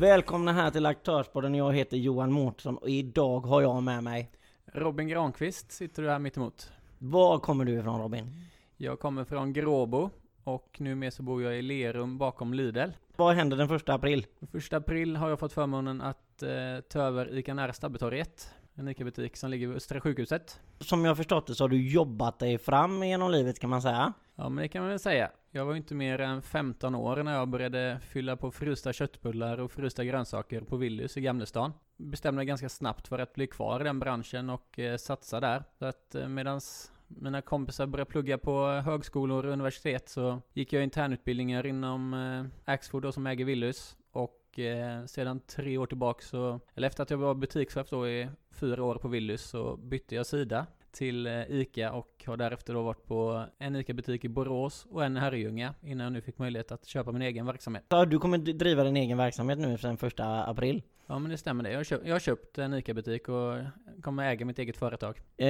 Välkomna här till Aktörspodden. Jag heter Johan Mårtensson och idag har jag med mig... Robin Granqvist sitter du här mitt emot. Var kommer du ifrån Robin? Jag kommer från Gråbo och numera så bor jag i Lerum bakom Lidl. Vad händer den första april? Den första april har jag fått förmånen att eh, ta över ICA Nära Stabbetorget. En ICA-butik som ligger vid Östra sjukhuset. Som jag förstått det så har du jobbat dig fram genom livet kan man säga. Ja men det kan man väl säga. Jag var inte mer än 15 år när jag började fylla på frysta köttbullar och frysta grönsaker på Willys i Gamlestan. Bestämde mig ganska snabbt för att bli kvar i den branschen och eh, satsa där. Så att eh, medans mina kompisar började plugga på högskolor och universitet så gick jag internutbildningar inom eh, Axfood då som äger Willys. Och eh, sedan tre år tillbaka så, eller efter att jag var butikschef då i fyra år på Willys så bytte jag sida till eh, ICA och har därefter då varit på en ICA-butik i Borås och en i Herrljunga innan jag nu fick möjlighet att köpa min egen verksamhet. Så du kommer driva din egen verksamhet nu sen första april? Ja men det stämmer det. Jag har köpt, jag har köpt en ICA-butik och kommer äga mitt eget företag. Eh,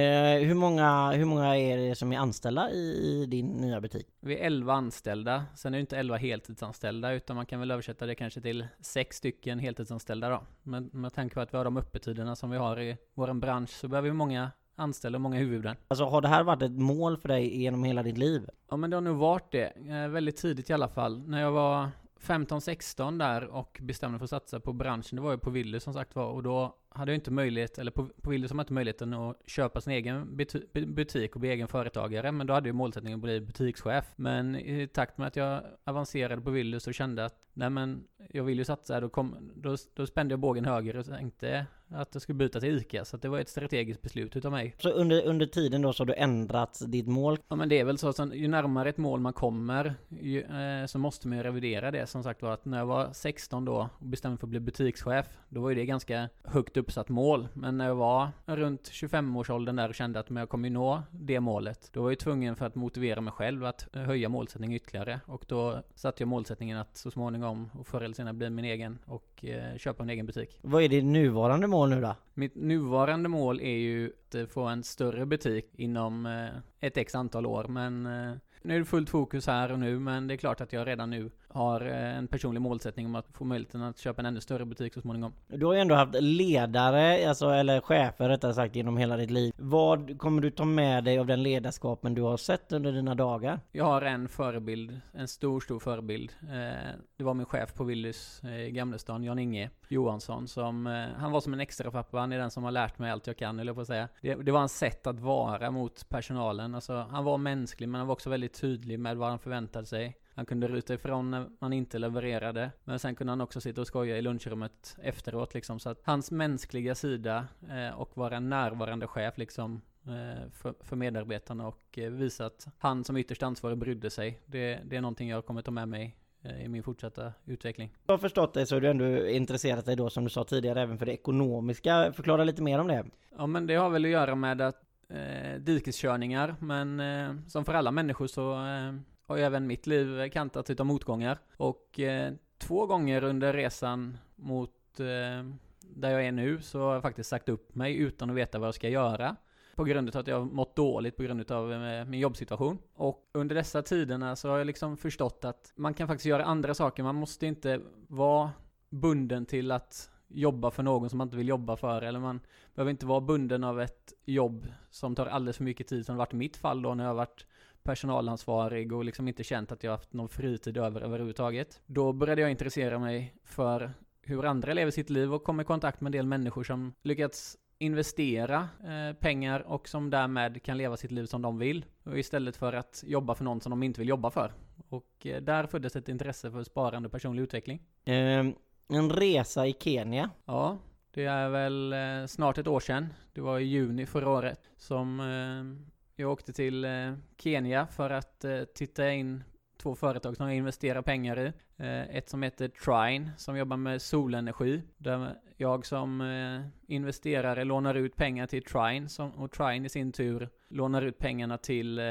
hur, många, hur många är det som är anställda i, din nya butik? Vi är 11 anställda. Sen är det inte 11 heltidsanställda utan man kan väl översätta det kanske till 6 stycken heltidsanställda då. Men med tanke på att vi har de öppettiderna som vi har i vår bransch så behöver vi många anställda och många huvuden. Alltså har det här varit ett mål för dig genom hela ditt liv? Ja men det har nog varit det. Eh, väldigt tidigt i alla fall. När jag var 15-16 där och bestämde mig för att satsa på branschen, det var ju på Willys som sagt var, och då hade jag inte möjlighet, eller på, på Willys har man inte möjligheten att köpa sin egen butik och bli egen företagare, men då hade jag målsättningen att bli butikschef. Men i takt med att jag avancerade på Willys och kände att, nej men, jag vill ju satsa, då, kom, då, då spände jag bågen högre och tänkte att jag skulle byta till ICA, så det var ett strategiskt beslut utav mig. Så under, under tiden då så har du ändrat ditt mål? Ja men det är väl så, så ju närmare ett mål man kommer, ju, eh, så måste man ju revidera det. Som sagt var att när jag var 16 då och bestämde mig för att bli butikschef, då var ju det ganska högt uppsatt mål. Men när jag var runt 25-årsåldern där och kände att jag kommer ju nå det målet, då var jag tvungen för att motivera mig själv att höja målsättningen ytterligare. Och då satte jag målsättningen att så småningom, och förr eller senare, bli min egen och eh, köpa en egen butik. Vad är ditt nuvarande mål nu då? Mitt nuvarande mål är ju att eh, få en större butik inom eh, ett x antal år, men eh, nu är det fullt fokus här och nu, men det är klart att jag redan nu har eh, en personlig målsättning om att få möjligheten att köpa en ännu större butik så småningom. Du har ju ändå haft ledare, alltså, eller chefer rättare sagt, genom hela ditt liv. Vad kommer du ta med dig av den ledarskapen du har sett under dina dagar? Jag har en förebild, en stor, stor förebild. Eh, det var min chef på Willys eh, i Gamlestan, Jan-Inge Johansson, som, han var som en extra pappa. Han är den som har lärt mig allt jag kan, eller på att säga. Det, det var hans sätt att vara mot personalen. Alltså, han var mänsklig, men han var också väldigt tydlig med vad han förväntade sig. Han kunde ruta ifrån när man inte levererade. Men sen kunde han också sitta och skoja i lunchrummet efteråt liksom. Så att hans mänskliga sida eh, och vara en närvarande chef liksom eh, för, för, medarbetarna och eh, visa att han som ytterst ansvarig brydde sig. Det, det är någonting jag kommer ta med mig eh, i min fortsatta utveckling. Jag har förstått dig så är du ändå intresserat dig då som du sa tidigare även för det ekonomiska. Förklara lite mer om det. Ja men det har väl att göra med att eh, dikeskörningar men eh, som för alla människor så eh, har ju även mitt liv kantats utav motgångar. Och eh, två gånger under resan mot eh, där jag är nu så har jag faktiskt sagt upp mig utan att veta vad jag ska göra. På grund av att jag har mått dåligt på grund av eh, min jobbsituation. Och under dessa tiderna så har jag liksom förstått att man kan faktiskt göra andra saker. Man måste inte vara bunden till att jobba för någon som man inte vill jobba för. Eller man behöver inte vara bunden av ett jobb som tar alldeles för mycket tid som det varit i mitt fall då när jag har varit personalansvarig och liksom inte känt att jag haft någon fritid över överhuvudtaget. Då började jag intressera mig för hur andra lever sitt liv och kom i kontakt med en del människor som lyckats investera eh, pengar och som därmed kan leva sitt liv som de vill. Istället för att jobba för någon som de inte vill jobba för. Och eh, där föddes ett intresse för sparande och personlig utveckling. Eh, en resa i Kenya? Ja, det är väl eh, snart ett år sedan. Det var i juni förra året som eh, jag åkte till eh, Kenya för att eh, titta in två företag som jag investerar pengar i. Eh, ett som heter Trine som jobbar med solenergi. Där jag som eh, investerare lånar ut pengar till Trine och Trine i sin tur lånar ut pengarna till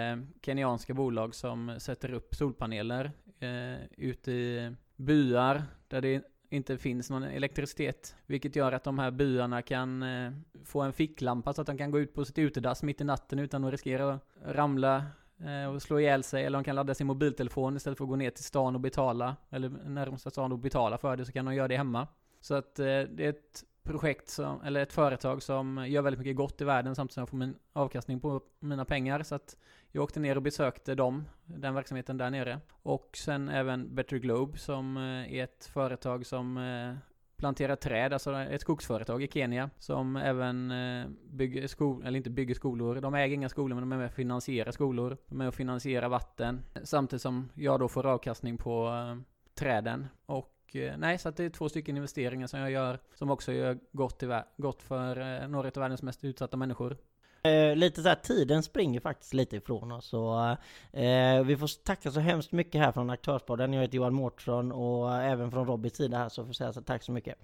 kenyanska bolag som sätter upp solpaneler ute i byar där det inte finns någon elektricitet. Vilket gör att de här byarna kan eh, få en ficklampa så att de kan gå ut på sitt utedass mitt i natten utan att riskera att ramla eh, och slå ihjäl sig. Eller de kan ladda sin mobiltelefon istället för att gå ner till stan och betala. Eller närmsta stan och betala för det så kan de göra det hemma. Så att eh, det är ett projekt som, eller ett företag som gör väldigt mycket gott i världen samtidigt som jag får min avkastning på mina pengar. Så att jag åkte ner och besökte dem, den verksamheten där nere. Och sen även Better Globe som eh, är ett företag som eh, planterar träd, alltså ett skogsföretag i Kenya som även eh, bygger skolor, eller inte bygger skolor, de äger inga skolor men de är med och finansierar skolor, de är med och finansierar vatten, samtidigt som jag då får avkastning på träden. Och Eh, nej, så att det är två stycken investeringar som jag gör som också gör gott, till, gott för eh, några av världens mest utsatta människor. Eh, lite så här, tiden springer faktiskt lite ifrån oss. Så, eh, vi får tacka så hemskt mycket här från Aktörspodden. Jag heter Johan Mårtsson och även från Robbys sida här så får jag säga så tack så mycket.